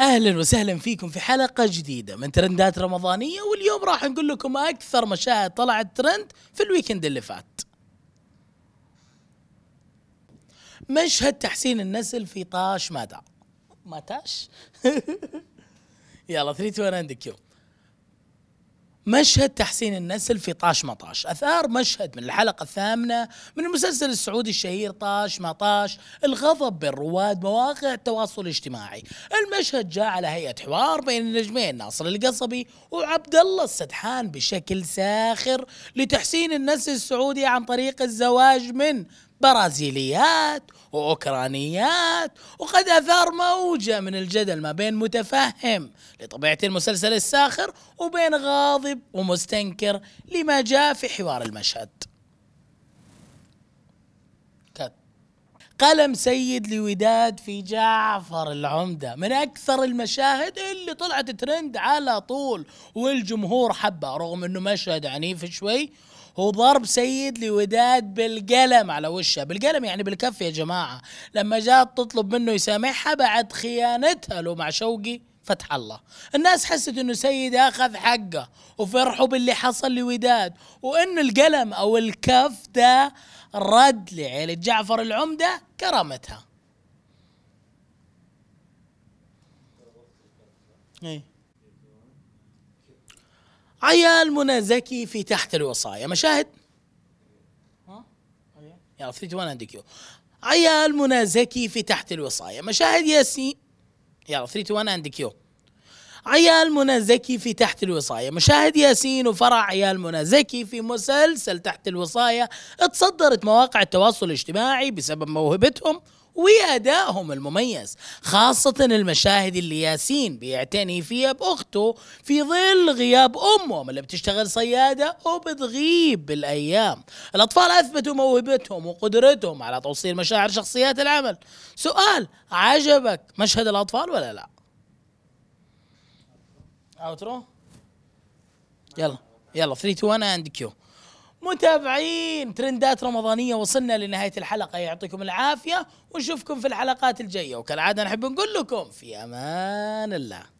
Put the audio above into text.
أهلا وسهلا فيكم في حلقة جديدة من ترندات رمضانية واليوم راح نقول لكم أكثر مشاهد طلعت ترند في ال weekend اللي فات. مشهد تحسين النسل في طاش مادا ما طاش يلا 3 2 عندك يو. مشهد تحسين النسل في طاش ما طاش. أثار مشهد من الحلقة الثامنة من المسلسل السعودي الشهير طاش ما طاش الغضب بين رواد مواقع التواصل الاجتماعي. المشهد جاء على هيئة حوار بين النجمين ناصر القصبي وعبد الله السدحان بشكل ساخر لتحسين النسل السعودي عن طريق الزواج من برازيليات وأوكرانيات وقد أثار موجة من الجدل ما بين متفهم لطبيعة المسلسل الساخر وبين غاضب ومستنكر لما جاء في حوار المشهد. قلم سيد لوداد في جعفر العمدة من أكثر المشاهد اللي طلعت ترند على طول والجمهور حبه رغم أنه مشهد عنيف شوي هو ضرب سيد لوداد بالقلم على وشها بالقلم يعني بالكف يا جماعة. لما جات تطلب منه يسامحها بعد خيانتها له مع شوقي فتح الله. الناس حست إنه سيد أخذ حقه وفرحوا باللي حصل لوداد. وإن القلم أو الكف ده رد لعيلة جعفر العمدة كرامتها. إيه. عيال منى زكي في تحت الوصايا. مشاهد؟ يلا 3 1 عندك يو. عيال منى زكي في تحت الوصايا. مشاهد ياسين؟ يلا 3 1 عندك يو. عيال منى زكي في تحت الوصاية مشاهد ياسين وفرع عيال منى زكي في مسلسل تحت الوصاية تصدرت مواقع التواصل الاجتماعي بسبب موهبتهم وأدائهم المميز خاصة المشاهد اللي ياسين بيعتني فيها بأخته في ظل غياب أمهم اللي بتشتغل صيادة وبتغيب بالأيام. الأطفال أثبتوا موهبتهم وقدرتهم على توصيل مشاعر شخصيات العمل. سؤال عجبك مشهد الأطفال ولا لا؟ outro يلا يلا 3 2 1 and cue متابعين. ترندات رمضانية وصلنا لنهاية الحلقة. يعطيكم العافية ونشوفكم في الحلقات الجاية. وكالعادة نحب نقول لكم في أمان الله.